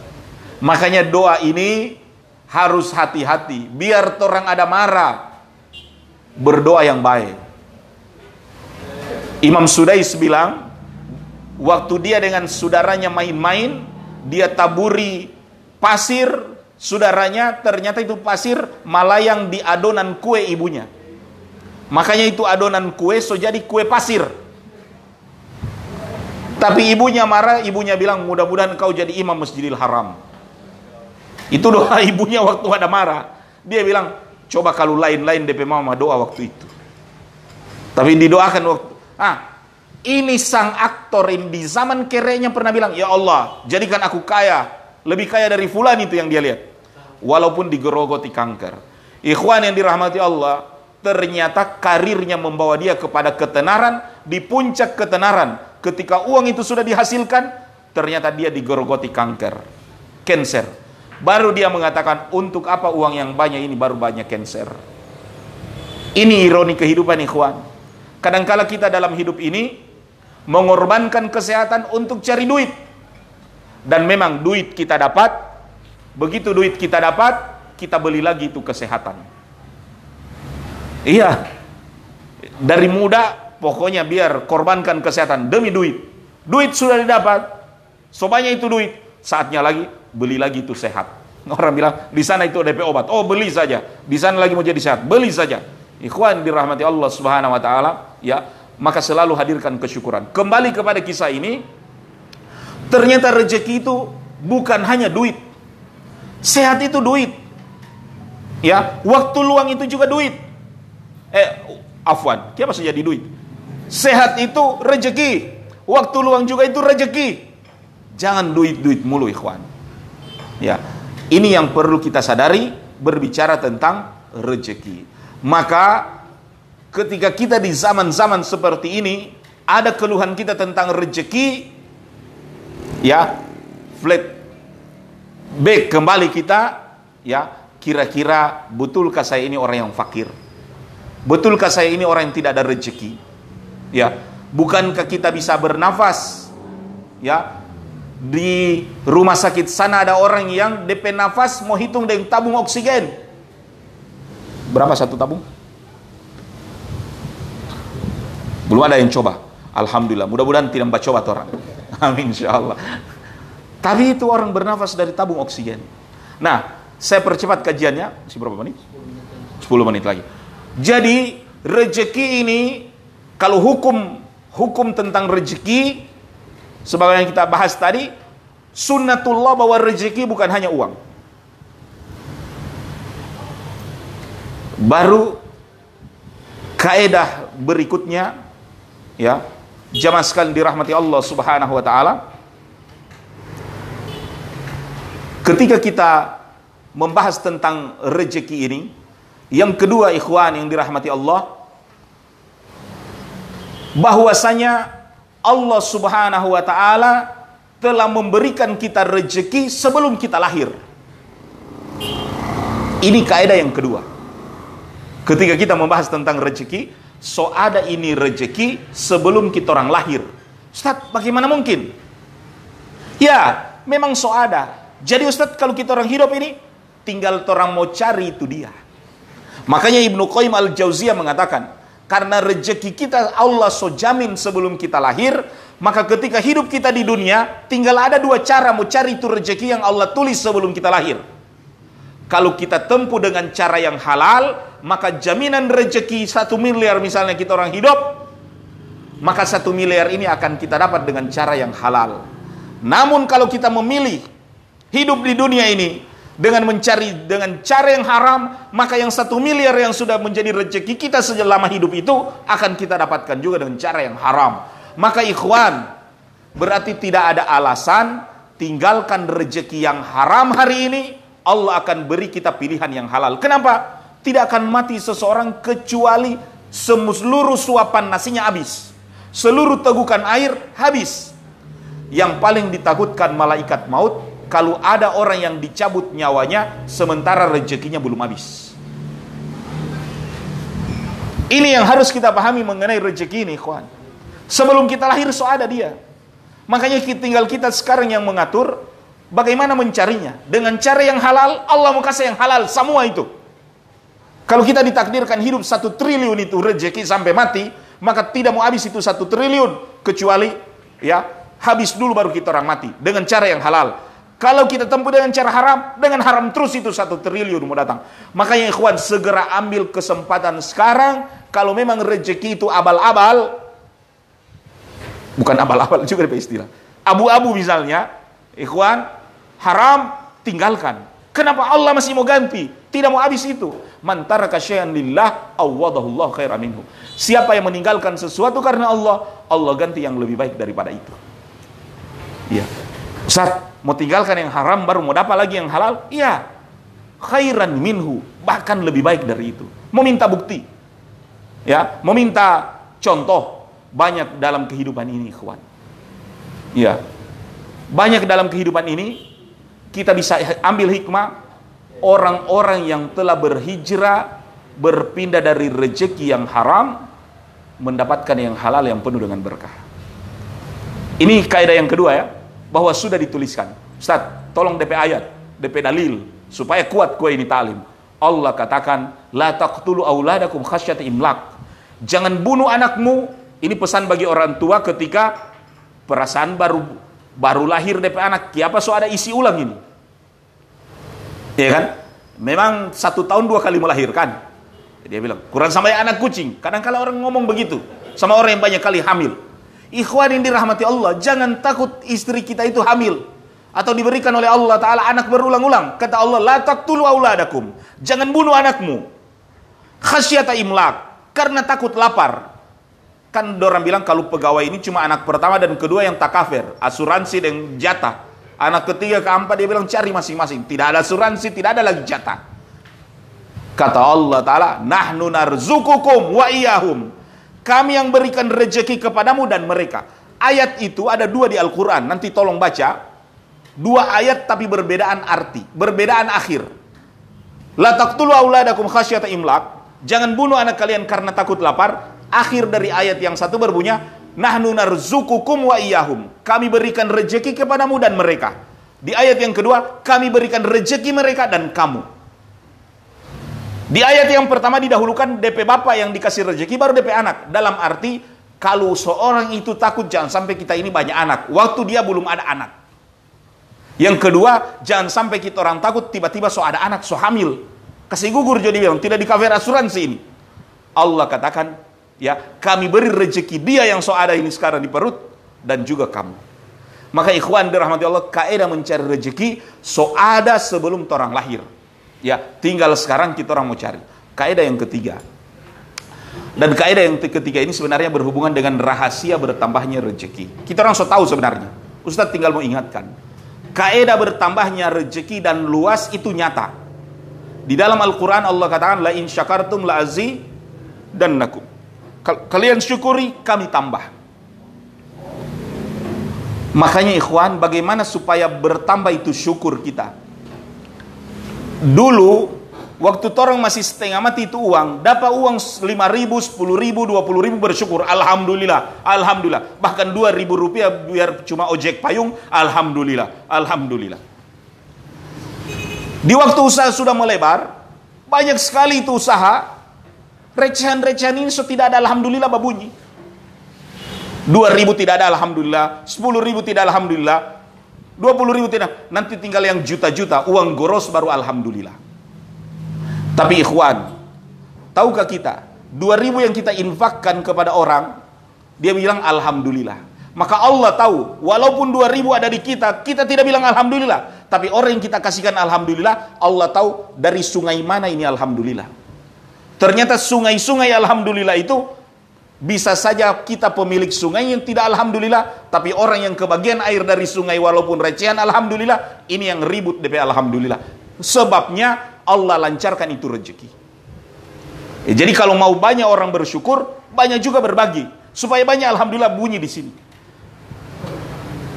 Makanya doa ini harus hati-hati. Biar orang ada marah. Berdoa yang baik. Imam Sudais bilang, waktu dia dengan saudaranya main-main, dia taburi pasir, saudaranya ternyata itu pasir malayang di adonan kue ibunya. Makanya itu adonan kue so jadi kue pasir. Tapi ibunya marah, ibunya bilang mudah-mudahan kau jadi imam Masjidil Haram. Itu doa ibunya waktu ada marah. Dia bilang, coba kalau lain-lain DP mama doa waktu itu. Tapi didoakan waktu, ah, ini sang aktor ini di zaman kerenya pernah bilang, ya Allah, jadikan aku kaya, lebih kaya dari fulan itu yang dia lihat. Walaupun digerogoti kanker. Ikhwan yang dirahmati Allah, ternyata karirnya membawa dia kepada ketenaran, di puncak ketenaran Ketika uang itu sudah dihasilkan, ternyata dia digerogoti kanker, cancer. Baru dia mengatakan, untuk apa uang yang banyak ini baru banyak cancer. Ini ironi kehidupan ikhwan. Kadangkala kita dalam hidup ini mengorbankan kesehatan untuk cari duit. Dan memang duit kita dapat, begitu duit kita dapat, kita beli lagi itu kesehatan. Iya. Dari muda Pokoknya biar korbankan kesehatan demi duit. Duit sudah didapat. Sobanya itu duit. Saatnya lagi beli lagi itu sehat. Orang bilang di sana itu DP obat. Oh beli saja. Di sana lagi mau jadi sehat. Beli saja. Ikhwan dirahmati Allah Subhanahu wa taala, ya, maka selalu hadirkan kesyukuran. Kembali kepada kisah ini, ternyata rezeki itu bukan hanya duit. Sehat itu duit. Ya, waktu luang itu juga duit. Eh, afwan, apa saja di duit? Sehat itu rejeki. Waktu luang juga itu rejeki. Jangan duit-duit mulu ikhwan. Ya, ini yang perlu kita sadari berbicara tentang rejeki. Maka ketika kita di zaman-zaman seperti ini ada keluhan kita tentang rejeki ya flat back kembali kita ya kira-kira betulkah saya ini orang yang fakir betulkah saya ini orang yang tidak ada rejeki Ya, bukankah kita bisa bernafas? Ya, di rumah sakit sana ada orang yang DP nafas mau hitung dengan tabung oksigen. Berapa satu tabung? Belum ada yang coba. Alhamdulillah. Mudah-mudahan tidak membaca coba orang. Amin insyaallah. Tapi itu orang bernafas dari tabung oksigen. Nah, saya percepat kajiannya. Masih berapa menit? 10 menit lagi. Jadi, rezeki ini kalau hukum hukum tentang rezeki sebagai yang kita bahas tadi, sunnatullah bahwa rezeki bukan hanya uang. Baru kaedah berikutnya ya, jamaah sekalian dirahmati Allah Subhanahu wa taala. Ketika kita membahas tentang rezeki ini, yang kedua ikhwan yang dirahmati Allah, bahwasanya Allah Subhanahu wa taala telah memberikan kita rejeki sebelum kita lahir. Ini kaidah yang kedua. Ketika kita membahas tentang rejeki, so ada ini rejeki sebelum kita orang lahir. Ustaz, bagaimana mungkin? Ya, memang so ada. Jadi Ustaz, kalau kita orang hidup ini, tinggal orang mau cari itu dia. Makanya Ibnu Qayyim al-Jauziyah mengatakan, karena rejeki kita Allah so jamin sebelum kita lahir, maka ketika hidup kita di dunia, tinggal ada dua cara mau cari itu rejeki yang Allah tulis sebelum kita lahir. Kalau kita tempuh dengan cara yang halal, maka jaminan rejeki satu miliar misalnya kita orang hidup, maka satu miliar ini akan kita dapat dengan cara yang halal. Namun kalau kita memilih hidup di dunia ini dengan mencari dengan cara yang haram, maka yang satu miliar yang sudah menjadi rezeki kita selama hidup itu akan kita dapatkan juga dengan cara yang haram. Maka ikhwan, berarti tidak ada alasan tinggalkan rezeki yang haram hari ini, Allah akan beri kita pilihan yang halal. Kenapa? Tidak akan mati seseorang kecuali seluruh suapan nasinya habis. Seluruh tegukan air habis. Yang paling ditakutkan malaikat maut kalau ada orang yang dicabut nyawanya sementara rezekinya belum habis. Ini yang harus kita pahami mengenai rezeki ini, kawan. Sebelum kita lahir so ada dia. Makanya tinggal kita sekarang yang mengatur bagaimana mencarinya. Dengan cara yang halal, Allah mau kasih yang halal semua itu. Kalau kita ditakdirkan hidup satu triliun itu rezeki sampai mati, maka tidak mau habis itu satu triliun kecuali ya habis dulu baru kita orang mati dengan cara yang halal. Kalau kita tempuh dengan cara haram, dengan haram terus itu satu triliun mau datang. Makanya ikhwan segera ambil kesempatan sekarang. Kalau memang rezeki itu abal-abal, Bukan abal-abal juga istilah. Abu-abu misalnya, ikhwan, haram tinggalkan. Kenapa Allah masih mau ganti? Tidak mau habis itu. Mantara kasyayan lillah awadahullah khairan minhu. Siapa yang meninggalkan sesuatu karena Allah, Allah ganti yang lebih baik daripada itu. Iya. Ustaz, mau tinggalkan yang haram baru mau dapat lagi yang halal? Iya. Khairan minhu, bahkan lebih baik dari itu. Mau minta bukti. Ya, mau minta contoh banyak dalam kehidupan ini, ikhwan. Iya. Banyak dalam kehidupan ini kita bisa ambil hikmah orang-orang yang telah berhijrah berpindah dari rezeki yang haram mendapatkan yang halal yang penuh dengan berkah. Ini kaidah yang kedua ya, bahwa sudah dituliskan. Ustaz, tolong DP ayat, DP dalil supaya kuat kue ini talim. Allah katakan, la taqtulu auladakum khasyata imlak. Jangan bunuh anakmu. Ini pesan bagi orang tua ketika perasaan baru baru lahir DP anak, kiapa so ada isi ulang ini? Ya kan? Memang satu tahun dua kali melahirkan. Dia bilang, kurang sama anak kucing. Kadang kala orang ngomong begitu. Sama orang yang banyak kali hamil. Ikhwan yang dirahmati Allah, jangan takut istri kita itu hamil. Atau diberikan oleh Allah Ta'ala anak berulang-ulang. Kata Allah, La taqtulu auladakum. Jangan bunuh anakmu. Khasyata imlak. Karena takut lapar. Kan orang bilang kalau pegawai ini cuma anak pertama dan kedua yang takafir, asuransi dan jatah. Anak ketiga keempat dia bilang cari masing-masing. Tidak ada asuransi, tidak ada lagi jatah. Kata Allah Ta'ala, Nahnu narzukukum wa iyahum. Kami yang berikan rejeki kepadamu dan mereka. Ayat itu ada dua di Al-Quran. Nanti tolong baca. Dua ayat tapi berbedaan arti. Berbedaan akhir. La taqtulu auladakum khasyata imlak. Jangan bunuh anak kalian karena takut lapar akhir dari ayat yang satu berbunyi nahnu narzukukum wa iyahum. Kami berikan rejeki kepadamu dan mereka. Di ayat yang kedua, kami berikan rejeki mereka dan kamu. Di ayat yang pertama didahulukan DP bapak yang dikasih rejeki baru DP anak. Dalam arti kalau seorang itu takut jangan sampai kita ini banyak anak. Waktu dia belum ada anak. Yang kedua, jangan sampai kita orang takut tiba-tiba so ada anak, so hamil. Kasih gugur jadi bilang, tidak di cover asuransi ini. Allah katakan, ya kami beri rezeki dia yang so ada ini sekarang di perut dan juga kamu. Maka ikhwan dirahmati Allah kaidah mencari rezeki so ada sebelum orang lahir. Ya tinggal sekarang kita orang mau cari. Kaidah yang ketiga. Dan kaidah yang ketiga ini sebenarnya berhubungan dengan rahasia bertambahnya rezeki kita orang so tahu sebenarnya. Ustaz tinggal mau ingatkan. Kaidah bertambahnya rezeki dan luas itu nyata. Di dalam Al-Quran Allah katakan la in syakartum la azi dan nakum Kalian syukuri, kami tambah. Makanya ikhwan, bagaimana supaya bertambah itu syukur kita? Dulu, waktu orang masih setengah mati itu uang, dapat uang 5 ribu, 10 ribu, 20 ribu bersyukur. Alhamdulillah, Alhamdulillah. Bahkan 2 ribu rupiah biar cuma ojek payung, Alhamdulillah, Alhamdulillah. Di waktu usaha sudah melebar, banyak sekali itu usaha, Recehan-recehan ini so tidak ada alhamdulillah babunyi. Dua ribu tidak ada alhamdulillah, sepuluh ribu tidak alhamdulillah, dua puluh ribu tidak. Nanti tinggal yang juta-juta, uang goros baru alhamdulillah. Tapi ikhwan, tahukah kita, dua ribu yang kita infakkan kepada orang, dia bilang alhamdulillah. Maka Allah tahu, walaupun dua ribu ada di kita, kita tidak bilang alhamdulillah. Tapi orang yang kita kasihkan alhamdulillah, Allah tahu dari sungai mana ini alhamdulillah. Ternyata sungai-sungai alhamdulillah itu bisa saja kita pemilik sungai yang tidak alhamdulillah, tapi orang yang kebagian air dari sungai walaupun recehan alhamdulillah, ini yang ribut DP alhamdulillah. Sebabnya Allah lancarkan itu rezeki. Ya, jadi kalau mau banyak orang bersyukur, banyak juga berbagi supaya banyak alhamdulillah bunyi di sini.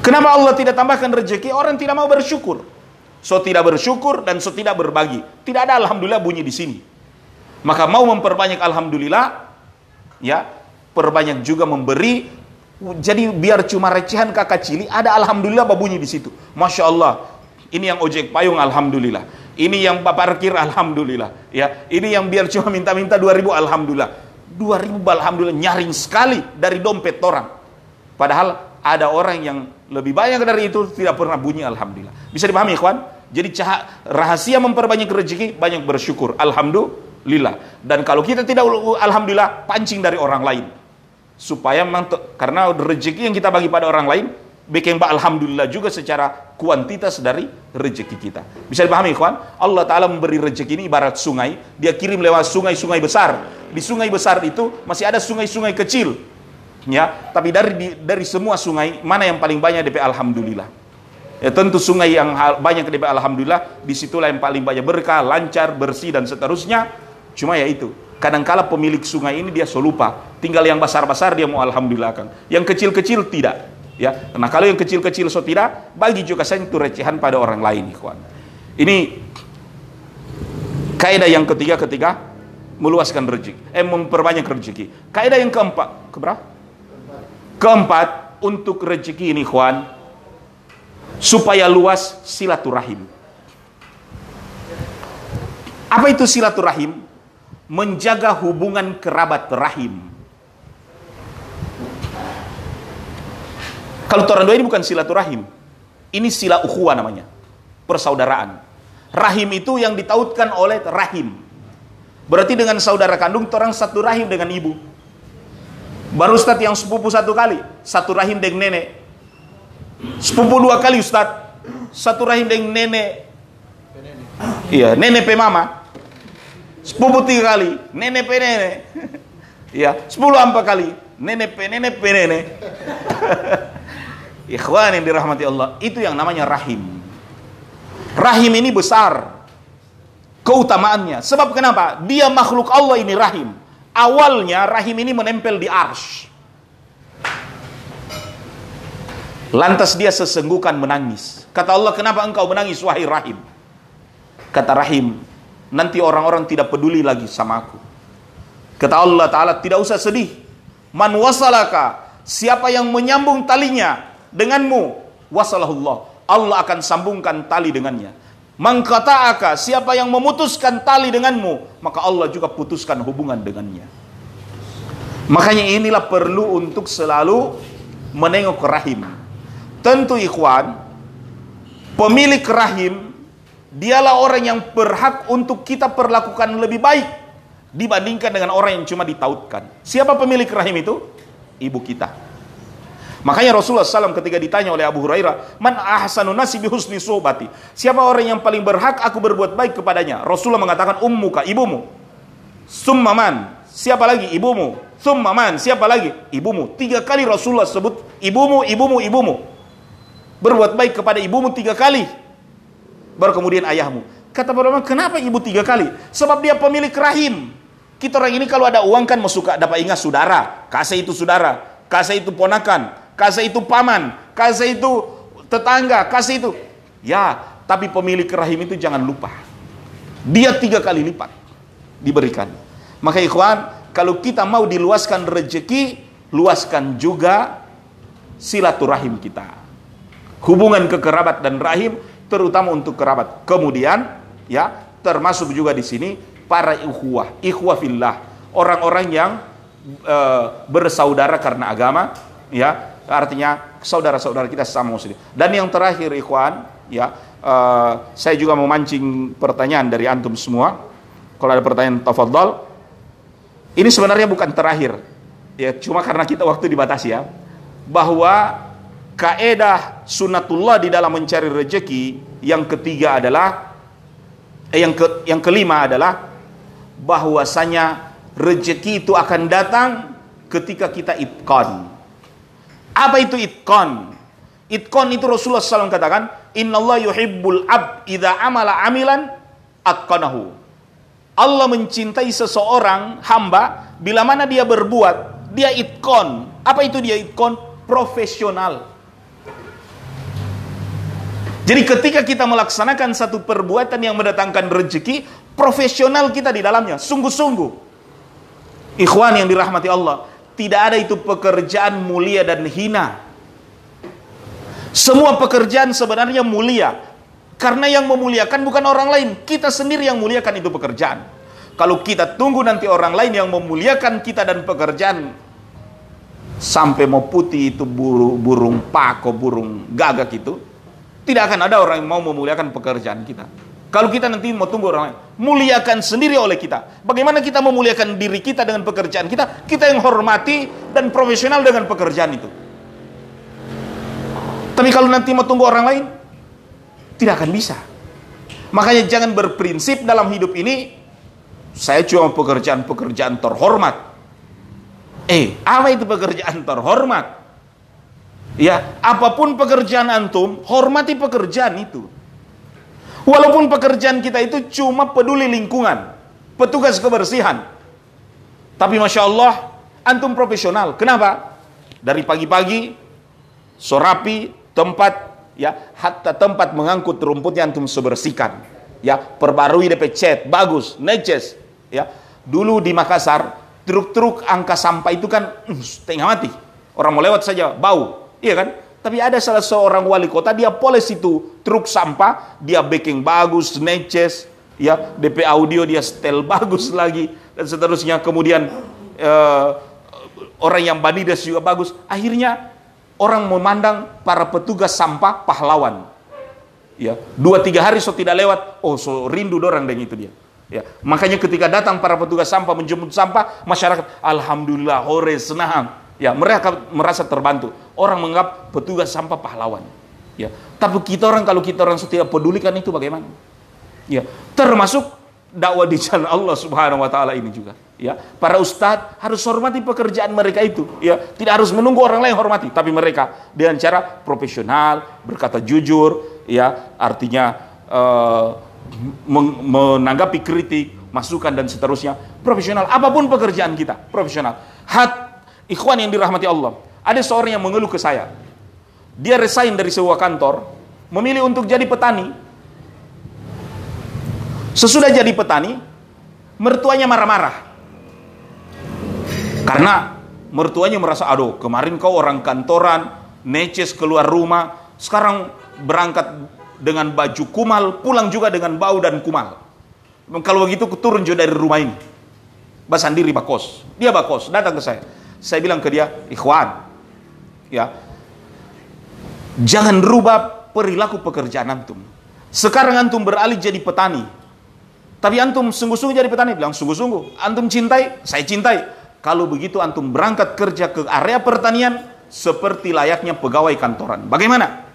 Kenapa Allah tidak tambahkan rezeki? Orang tidak mau bersyukur. So tidak bersyukur dan so tidak berbagi. Tidak ada alhamdulillah bunyi di sini. Maka mau memperbanyak alhamdulillah, ya, perbanyak juga memberi. Jadi biar cuma recehan kakak cili, ada alhamdulillah babunyi di situ. Masya Allah. Ini yang ojek payung alhamdulillah. Ini yang parkir alhamdulillah. Ya, ini yang biar cuma minta-minta 2000 alhamdulillah. 2000 alhamdulillah nyaring sekali dari dompet orang. Padahal ada orang yang lebih banyak dari itu tidak pernah bunyi alhamdulillah. Bisa dipahami ikhwan? Jadi rahasia memperbanyak rezeki banyak bersyukur. Alhamdulillah lillah. Dan kalau kita tidak alhamdulillah pancing dari orang lain. supaya memang karena rezeki yang kita bagi pada orang lain bikin mbak alhamdulillah juga secara kuantitas dari rezeki kita. Bisa dipahami kawan? Allah Ta'ala memberi rezeki ini ibarat sungai, dia kirim lewat sungai-sungai besar. Di sungai besar itu masih ada sungai-sungai kecil. Ya, tapi dari dari semua sungai mana yang paling banyak DP alhamdulillah. Ya tentu sungai yang banyak DP alhamdulillah, di situlah yang paling banyak berkah, lancar, bersih dan seterusnya. Cuma ya itu, kadangkala pemilik sungai ini dia solupa tinggal yang besar-besar dia mau alhamdulillah kan. Yang kecil-kecil tidak ya. Nah kalau yang kecil-kecil so tidak bagi juga saya itu recehan pada orang lain ikhwan. Ini kaidah yang ketiga ketika meluaskan rezeki eh memperbanyak rezeki. Kaidah yang keempat keberapa keempat untuk rezeki ini ikhwan supaya luas silaturahim. Apa itu silaturahim menjaga hubungan kerabat rahim. Kalau orang dua ini bukan silaturahim. Ini sila ukhuwa namanya. Persaudaraan. Rahim itu yang ditautkan oleh rahim. Berarti dengan saudara kandung, orang satu rahim dengan ibu. Baru Ustadz yang sepupu satu kali, satu rahim dengan nenek. Sepupu dua kali Ustadz, satu rahim dengan nenek. Iya, nenek pe mama. Sepupu tiga kali, nenek pe nenek. ya, sepuluh empat kali, nenek pe nenek pe nenek. Ikhwan yang dirahmati Allah, itu yang namanya rahim. Rahim ini besar keutamaannya. Sebab kenapa? Dia makhluk Allah ini rahim. Awalnya rahim ini menempel di arsh. Lantas dia sesenggukan menangis. Kata Allah, kenapa engkau menangis wahai rahim? Kata rahim, nanti orang-orang tidak peduli lagi sama aku. Kata Allah Ta'ala, tidak usah sedih. Man wasalaka, siapa yang menyambung talinya denganmu, wasalahullah. Allah akan sambungkan tali dengannya. Mangkata'aka, siapa yang memutuskan tali denganmu, maka Allah juga putuskan hubungan dengannya. Makanya inilah perlu untuk selalu menengok rahim. Tentu ikhwan, pemilik rahim Dialah orang yang berhak untuk kita perlakukan lebih baik dibandingkan dengan orang yang cuma ditautkan. Siapa pemilik rahim itu? Ibu kita. Makanya Rasulullah SAW ketika ditanya oleh Abu Hurairah, Man ahsanu nasi bihusni sobati. Siapa orang yang paling berhak aku berbuat baik kepadanya? Rasulullah mengatakan ummuka, ibumu. Summaman, siapa lagi? Ibumu. Summaman, siapa lagi? Ibumu. Tiga kali Rasulullah sebut ibumu, ibumu, ibumu. Berbuat baik kepada ibumu tiga kali baru kemudian ayahmu. Kata para ulama, kenapa ibu tiga kali? Sebab dia pemilik rahim. Kita orang ini kalau ada uang kan suka dapat ingat saudara, kasih itu saudara, kasih itu ponakan, kasih itu paman, kasih itu tetangga, kasih itu. Ya, tapi pemilik rahim itu jangan lupa. Dia tiga kali lipat diberikan. Maka ikhwan, kalau kita mau diluaskan rezeki, luaskan juga silaturahim kita. Hubungan kekerabat dan rahim terutama untuk kerabat. Kemudian ya termasuk juga di sini para ikhwah, ikhwah fillah, orang-orang yang e, bersaudara karena agama, ya artinya saudara-saudara kita sama muslim. Dan yang terakhir ikhwan, ya e, saya juga memancing pertanyaan dari antum semua. Kalau ada pertanyaan tafadhol. Ini sebenarnya bukan terakhir. Ya, cuma karena kita waktu dibatasi ya. Bahwa kaedah sunatullah di dalam mencari rezeki yang ketiga adalah eh, yang ke, yang kelima adalah bahwasanya rezeki itu akan datang ketika kita itqan. Apa itu itqan? Itqan itu Rasulullah SAW katakan, Innallaha yuhibbul ab idza amala amilan atqanahu. Allah mencintai seseorang hamba bila mana dia berbuat, dia itqan. Apa itu dia itqan? Profesional jadi ketika kita melaksanakan satu perbuatan yang mendatangkan rezeki, profesional kita di dalamnya, sungguh-sungguh. Ikhwan yang dirahmati Allah, tidak ada itu pekerjaan mulia dan hina. Semua pekerjaan sebenarnya mulia. Karena yang memuliakan bukan orang lain, kita sendiri yang muliakan itu pekerjaan. Kalau kita tunggu nanti orang lain yang memuliakan kita dan pekerjaan sampai mau putih itu burung, burung pako, burung gagak itu, tidak akan ada orang yang mau memuliakan pekerjaan kita. Kalau kita nanti mau tunggu orang lain, muliakan sendiri oleh kita. Bagaimana kita memuliakan diri kita dengan pekerjaan kita? Kita yang hormati dan profesional dengan pekerjaan itu. Tapi kalau nanti mau tunggu orang lain, tidak akan bisa. Makanya jangan berprinsip dalam hidup ini, saya cuma pekerjaan-pekerjaan terhormat. Eh, apa itu pekerjaan terhormat? Ya, apa pun pekerjaan antum, hormati pekerjaan itu. Walaupun pekerjaan kita itu cuma peduli lingkungan, petugas kebersihan. Tapi Masya Allah, antum profesional. Kenapa? Dari pagi-pagi, sorapi, tempat, ya, hatta tempat mengangkut rumputnya antum sebersihkan. Ya, perbarui DP cat, bagus, neces. Ya, dulu di Makassar, truk-truk angka sampah itu kan uh, setengah mati. Orang mau lewat saja, bau. Iya kan? Tapi ada salah seorang wali kota, dia poles itu truk sampah, dia baking bagus, neces, ya DP audio dia setel bagus lagi dan seterusnya. Kemudian uh, orang yang banides juga bagus. Akhirnya orang memandang para petugas sampah pahlawan. Ya, dua tiga hari so tidak lewat, oh so rindu dorang dengan itu dia. Ya, makanya ketika datang para petugas sampah menjemput sampah, masyarakat alhamdulillah hore senang. Ya, mereka merasa terbantu orang menganggap petugas sampah pahlawan. Ya, tapi kita orang kalau kita orang tidak pedulikan itu bagaimana? Ya, termasuk dakwah di jalan Allah Subhanahu wa taala ini juga. Ya, para ustadz harus hormati pekerjaan mereka itu. Ya, tidak harus menunggu orang lain hormati, tapi mereka dengan cara profesional, berkata jujur, ya, artinya uh, menanggapi kritik, masukan dan seterusnya, profesional. Apa pun pekerjaan kita, profesional. Hat ikhwan yang dirahmati Allah. Ada seorang yang mengeluh ke saya. Dia resign dari sebuah kantor, memilih untuk jadi petani. Sesudah jadi petani, mertuanya marah-marah. Karena mertuanya merasa, aduh kemarin kau orang kantoran, neces keluar rumah, sekarang berangkat dengan baju kumal, pulang juga dengan bau dan kumal. Kalau begitu turun juga dari rumah ini. Basandiri bakos. Dia bakos, datang ke saya. Saya bilang ke dia, ikhwan, ya. Jangan rubah perilaku pekerjaan antum. Sekarang antum beralih jadi petani. Tapi antum sungguh-sungguh jadi petani bilang sungguh-sungguh. Antum cintai saya cintai. Kalau begitu antum berangkat kerja ke area pertanian seperti layaknya pegawai kantoran. Bagaimana?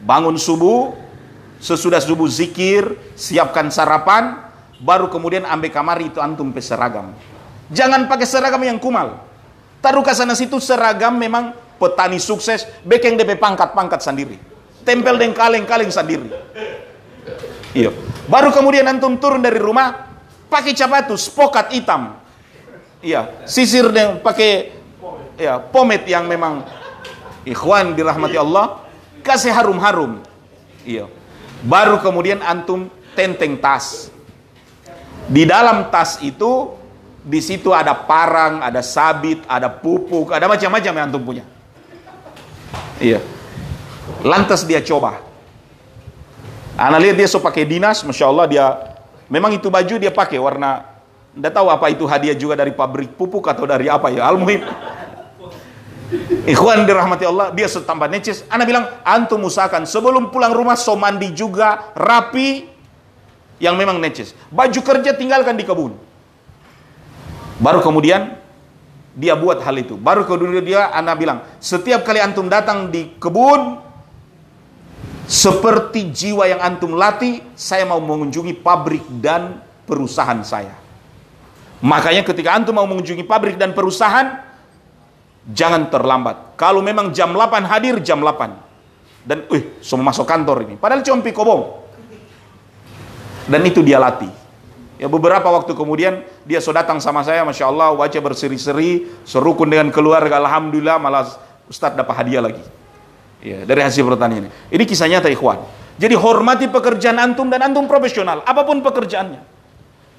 Bangun subuh sesudah subuh zikir siapkan sarapan baru kemudian ambil kamar itu antum peseragam jangan pakai seragam yang kumal. Taruh ke sana situ seragam memang petani sukses, bekeng DP pangkat-pangkat sendiri. Tempel dan kaleng-kaleng sendiri. Iya. Baru kemudian antum turun dari rumah, pakai capatu, spokat hitam. Iya, sisir dan pakai ya, pomade yang memang ikhwan dirahmati Allah, kasih harum-harum. Iya. Baru kemudian antum tenteng tas. Di dalam tas itu di situ ada parang, ada sabit, ada pupuk, ada macam-macam yang antum punya. Iya. Lantas dia coba. Anak lihat dia so pakai dinas, masya Allah dia memang itu baju dia pakai warna tidak tahu apa itu hadiah juga dari pabrik pupuk atau dari apa ya. Al-muhim. Ikhwan dirahmati Allah, dia setambah necis. Anak bilang, antum usahakan sebelum pulang rumah so mandi juga rapi yang memang necis. Baju kerja tinggalkan di kebun. Baru kemudian dia buat hal itu. Baru kedua dia anak bilang, setiap kali antum datang di kebun, seperti jiwa yang antum latih, saya mau mengunjungi pabrik dan perusahaan saya. Makanya ketika antum mau mengunjungi pabrik dan perusahaan, jangan terlambat. Kalau memang jam 8 hadir, jam 8. Dan, wih, semua masuk kantor ini. Padahal cuma pikobong. Dan itu dia latih. Ya beberapa waktu kemudian dia so datang sama saya, masya Allah wajah berseri-seri, serukun dengan keluarga, alhamdulillah malah Ustadz dapat hadiah lagi. Ya dari hasil pertanian ini. Ini kisah nyata ikhwan. Jadi hormati pekerjaan antum dan antum profesional, apa pun pekerjaannya.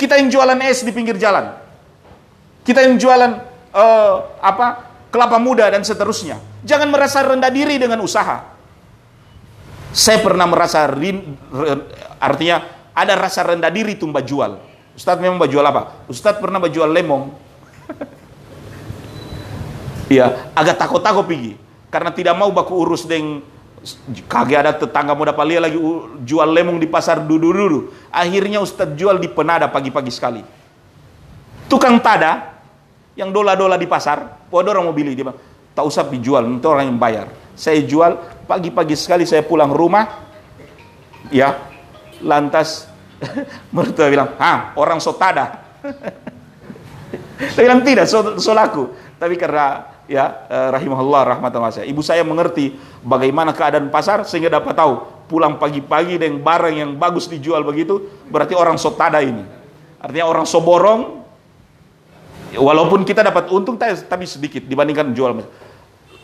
Kita yang jualan es di pinggir jalan, kita yang jualan uh, apa kelapa muda dan seterusnya. Jangan merasa rendah diri dengan usaha. Saya pernah merasa rin, artinya ada rasa rendah diri tumba jual. Ustaz memang jual apa? Ustaz pernah jual lemong. Iya, agak takut-takut pergi. Karena tidak mau baku urus dengan Kagak ada tetangga mau dapat lihat lagi jual lemong di pasar dulu-dulu. Akhirnya Ustadz jual di penada pagi-pagi sekali. Tukang tada yang dola-dola di pasar, ada orang mau beli dia tak usah dijual, itu orang yang bayar. Saya jual pagi-pagi sekali saya pulang rumah, ya lantas mertua bilang, ah orang sotada. saya bilang tidak, so, so laku. Tapi karena ya eh, rahimahullah rahmatullah Ibu saya mengerti bagaimana keadaan pasar sehingga dapat tahu pulang pagi-pagi dengan barang yang bagus dijual begitu berarti orang sotada ini. Artinya orang soborong walaupun kita dapat untung tapi sedikit dibandingkan jual.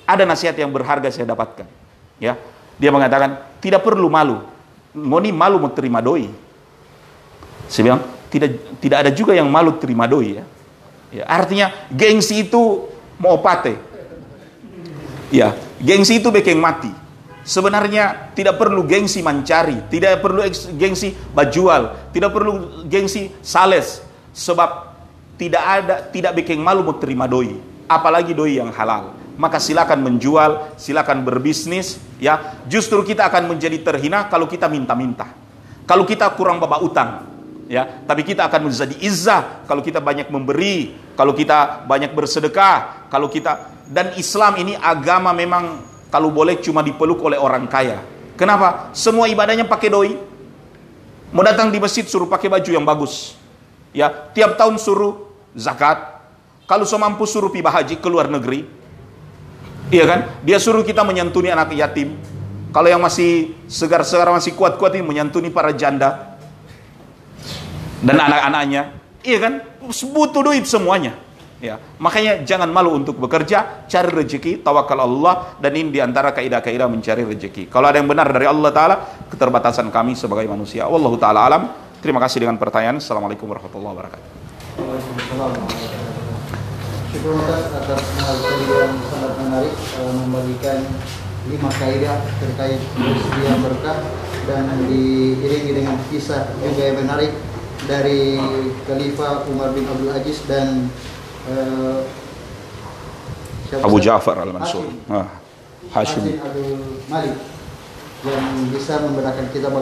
Ada nasihat yang berharga saya dapatkan. Ya, dia mengatakan tidak perlu malu. Ngoni malu mau terima doi. Saya bilang tidak tidak ada juga yang malu terima doi ya. ya artinya gengsi itu mau pate. Ya, gengsi itu bikin mati. Sebenarnya tidak perlu gengsi mencari, tidak perlu gengsi bajual, tidak perlu gengsi sales, sebab tidak ada tidak bikin malu mau terima doi, apalagi doi yang halal. Maka silakan menjual, silakan berbisnis, ya. Justru kita akan menjadi terhina kalau kita minta-minta. Kalau kita kurang babak utang, ya tapi kita akan menjadi izzah kalau kita banyak memberi kalau kita banyak bersedekah kalau kita dan Islam ini agama memang kalau boleh cuma dipeluk oleh orang kaya. Kenapa? Semua ibadahnya pakai doi. Mau datang di masjid suruh pakai baju yang bagus. Ya tiap tahun suruh zakat. Kalau semampu suruh pi haji ke luar negeri. Iya kan? Dia suruh kita menyantuni anak yatim. Kalau yang masih segar-segar masih kuat-kuat ini menyantuni para janda dan anak-anaknya. Iya kan? Butuh duit semuanya. Ya, makanya jangan malu untuk bekerja, cari rezeki, tawakal Allah dan ini di antara kaidah-kaidah mencari rezeki. Kalau ada yang benar dari Allah Taala, keterbatasan kami sebagai manusia. Allah Taala alam. Terima kasih dengan pertanyaan. Assalamualaikum warahmatullahi wabarakatuh. Syukur atas yang sangat menarik uh, membagikan lima kaidah terkait bersedia berkah dan diiringi dengan kisah juga yang menarik dari Khalifah Umar bin Abdul Aziz dan uh, Abu Ja'far al-Mansur. Hashim. Ah, Hashim Abdul Malik yang bisa membedakan kita